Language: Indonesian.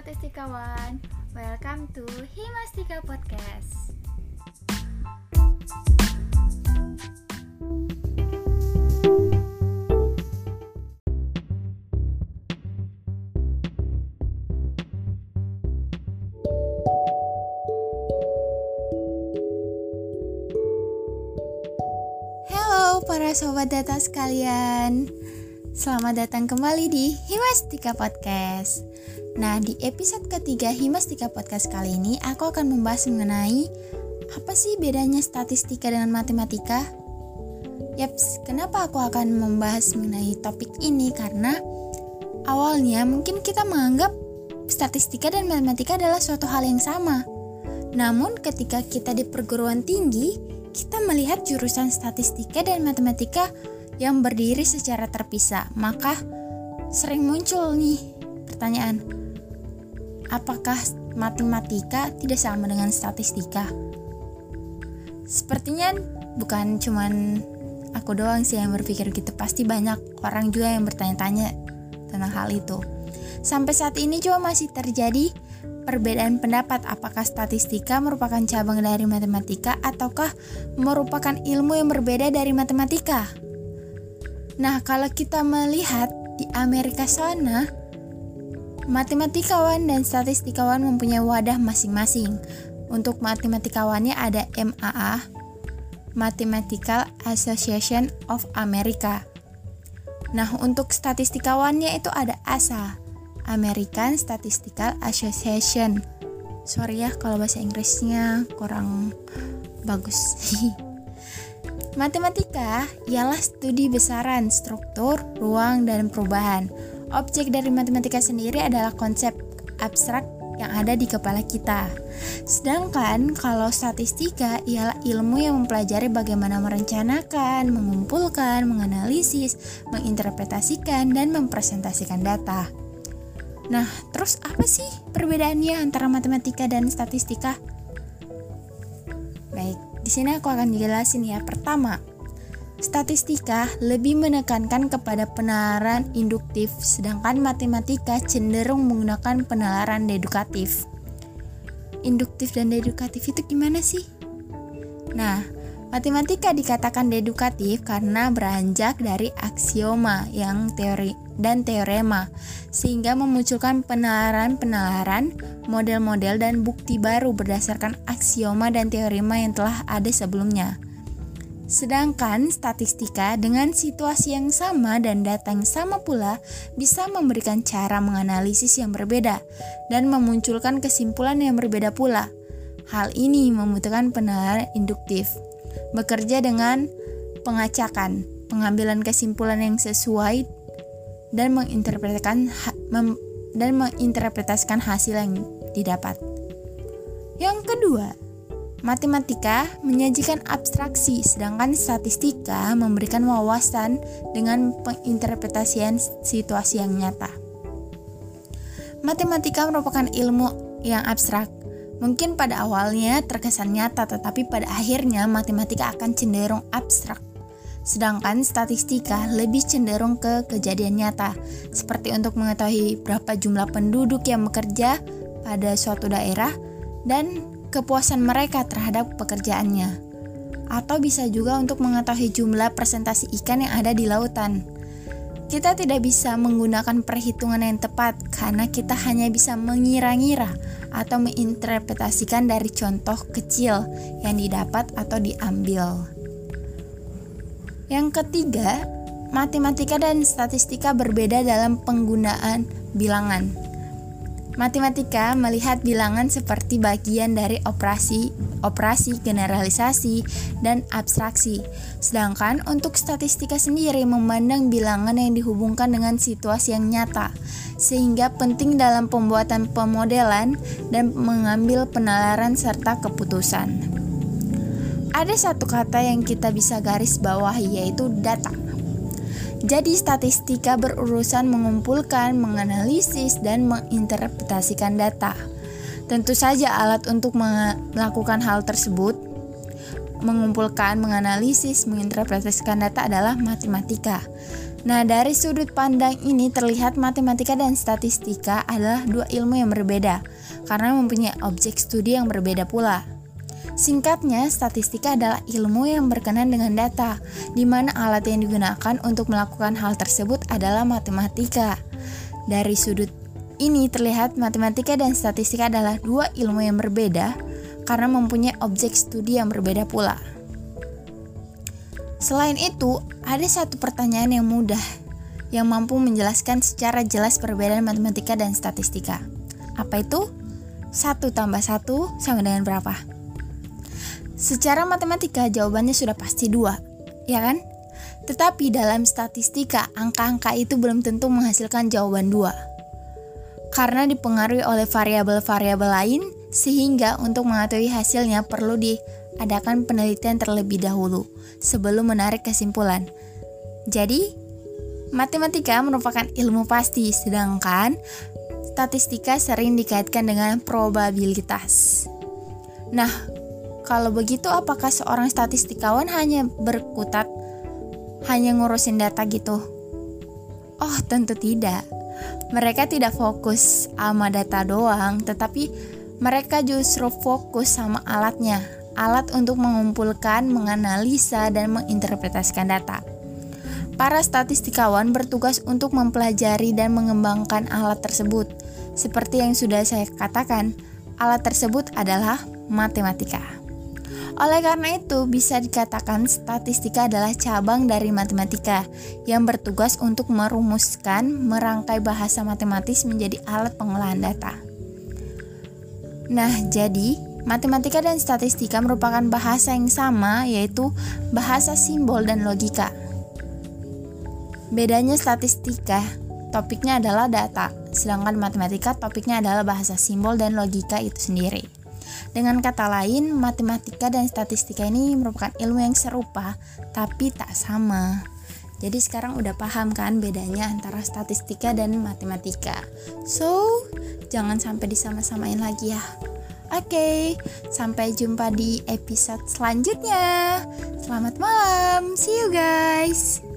statistikawan, welcome to Himastika Podcast. Halo para sobat data sekalian. Selamat datang kembali di Himastika Podcast Nah di episode ketiga Himastika Podcast kali ini Aku akan membahas mengenai Apa sih bedanya statistika dengan matematika? Yaps, kenapa aku akan membahas mengenai topik ini? Karena awalnya mungkin kita menganggap statistika dan matematika adalah suatu hal yang sama namun ketika kita di perguruan tinggi, kita melihat jurusan statistika dan matematika yang berdiri secara terpisah. Maka sering muncul nih pertanyaan, apakah matematika tidak sama dengan statistika? Sepertinya bukan cuman aku doang sih yang berpikir gitu, pasti banyak orang juga yang bertanya-tanya tentang hal itu. Sampai saat ini juga masih terjadi perbedaan pendapat apakah statistika merupakan cabang dari matematika ataukah merupakan ilmu yang berbeda dari matematika. Nah, kalau kita melihat di Amerika sana, matematikawan dan statistikawan mempunyai wadah masing-masing. Untuk matematikawannya ada MAA, Mathematical Association of America. Nah, untuk statistikawannya itu ada ASA, American Statistical Association. Sorry ya kalau bahasa Inggrisnya kurang bagus. Matematika ialah studi besaran, struktur, ruang, dan perubahan. Objek dari matematika sendiri adalah konsep abstrak yang ada di kepala kita. Sedangkan kalau statistika ialah ilmu yang mempelajari bagaimana merencanakan, mengumpulkan, menganalisis, menginterpretasikan, dan mempresentasikan data. Nah, terus apa sih perbedaannya antara matematika dan statistika? Baik, di sini aku akan jelasin ya. Pertama, statistika lebih menekankan kepada penalaran induktif, sedangkan matematika cenderung menggunakan penalaran dedukatif. Induktif dan dedukatif itu gimana sih? Nah, matematika dikatakan dedukatif karena beranjak dari aksioma yang teori dan teorema, sehingga memunculkan penalaran-penalaran, model-model, dan bukti baru berdasarkan aksioma dan teorema yang telah ada sebelumnya. Sedangkan statistika dengan situasi yang sama dan data yang sama pula bisa memberikan cara menganalisis yang berbeda dan memunculkan kesimpulan yang berbeda pula. Hal ini membutuhkan penalaran induktif. Bekerja dengan pengacakan, pengambilan kesimpulan yang sesuai dan menginterpretasikan dan menginterpretasikan hasil yang didapat. Yang kedua, matematika menyajikan abstraksi, sedangkan statistika memberikan wawasan dengan penginterpretasian situasi yang nyata. Matematika merupakan ilmu yang abstrak. Mungkin pada awalnya terkesan nyata, tetapi pada akhirnya matematika akan cenderung abstrak Sedangkan statistika lebih cenderung ke kejadian nyata, seperti untuk mengetahui berapa jumlah penduduk yang bekerja pada suatu daerah dan kepuasan mereka terhadap pekerjaannya. Atau bisa juga untuk mengetahui jumlah presentasi ikan yang ada di lautan. Kita tidak bisa menggunakan perhitungan yang tepat karena kita hanya bisa mengira-ngira atau menginterpretasikan dari contoh kecil yang didapat atau diambil. Yang ketiga, matematika dan statistika berbeda dalam penggunaan bilangan. Matematika melihat bilangan seperti bagian dari operasi, operasi generalisasi, dan abstraksi. Sedangkan untuk statistika sendiri memandang bilangan yang dihubungkan dengan situasi yang nyata, sehingga penting dalam pembuatan pemodelan dan mengambil penalaran serta keputusan. Ada satu kata yang kita bisa garis bawahi yaitu data. Jadi statistika berurusan mengumpulkan, menganalisis, dan menginterpretasikan data. Tentu saja alat untuk melakukan hal tersebut mengumpulkan, menganalisis, menginterpretasikan data adalah matematika. Nah, dari sudut pandang ini terlihat matematika dan statistika adalah dua ilmu yang berbeda karena mempunyai objek studi yang berbeda pula. Singkatnya, statistika adalah ilmu yang berkenan dengan data, di mana alat yang digunakan untuk melakukan hal tersebut adalah matematika. Dari sudut ini terlihat matematika dan statistika adalah dua ilmu yang berbeda karena mempunyai objek studi yang berbeda pula. Selain itu, ada satu pertanyaan yang mudah yang mampu menjelaskan secara jelas perbedaan matematika dan statistika. Apa itu? 1 tambah 1 sama dengan berapa? Secara matematika jawabannya sudah pasti dua, ya kan? Tetapi dalam statistika, angka-angka itu belum tentu menghasilkan jawaban dua. Karena dipengaruhi oleh variabel-variabel lain, sehingga untuk mengetahui hasilnya perlu diadakan penelitian terlebih dahulu sebelum menarik kesimpulan. Jadi, matematika merupakan ilmu pasti, sedangkan statistika sering dikaitkan dengan probabilitas. Nah, kalau begitu apakah seorang statistikawan hanya berkutat hanya ngurusin data gitu? Oh, tentu tidak. Mereka tidak fokus sama data doang, tetapi mereka justru fokus sama alatnya, alat untuk mengumpulkan, menganalisa, dan menginterpretasikan data. Para statistikawan bertugas untuk mempelajari dan mengembangkan alat tersebut. Seperti yang sudah saya katakan, alat tersebut adalah matematika. Oleh karena itu, bisa dikatakan statistika adalah cabang dari matematika yang bertugas untuk merumuskan, merangkai bahasa matematis menjadi alat pengolahan data. Nah, jadi Matematika dan statistika merupakan bahasa yang sama, yaitu bahasa simbol dan logika. Bedanya statistika, topiknya adalah data, sedangkan matematika topiknya adalah bahasa simbol dan logika itu sendiri. Dengan kata lain, matematika dan statistika ini merupakan ilmu yang serupa, tapi tak sama. Jadi sekarang udah paham kan bedanya antara statistika dan matematika. So, jangan sampai disama-samain lagi ya. Oke, sampai jumpa di episode selanjutnya. Selamat malam, see you guys.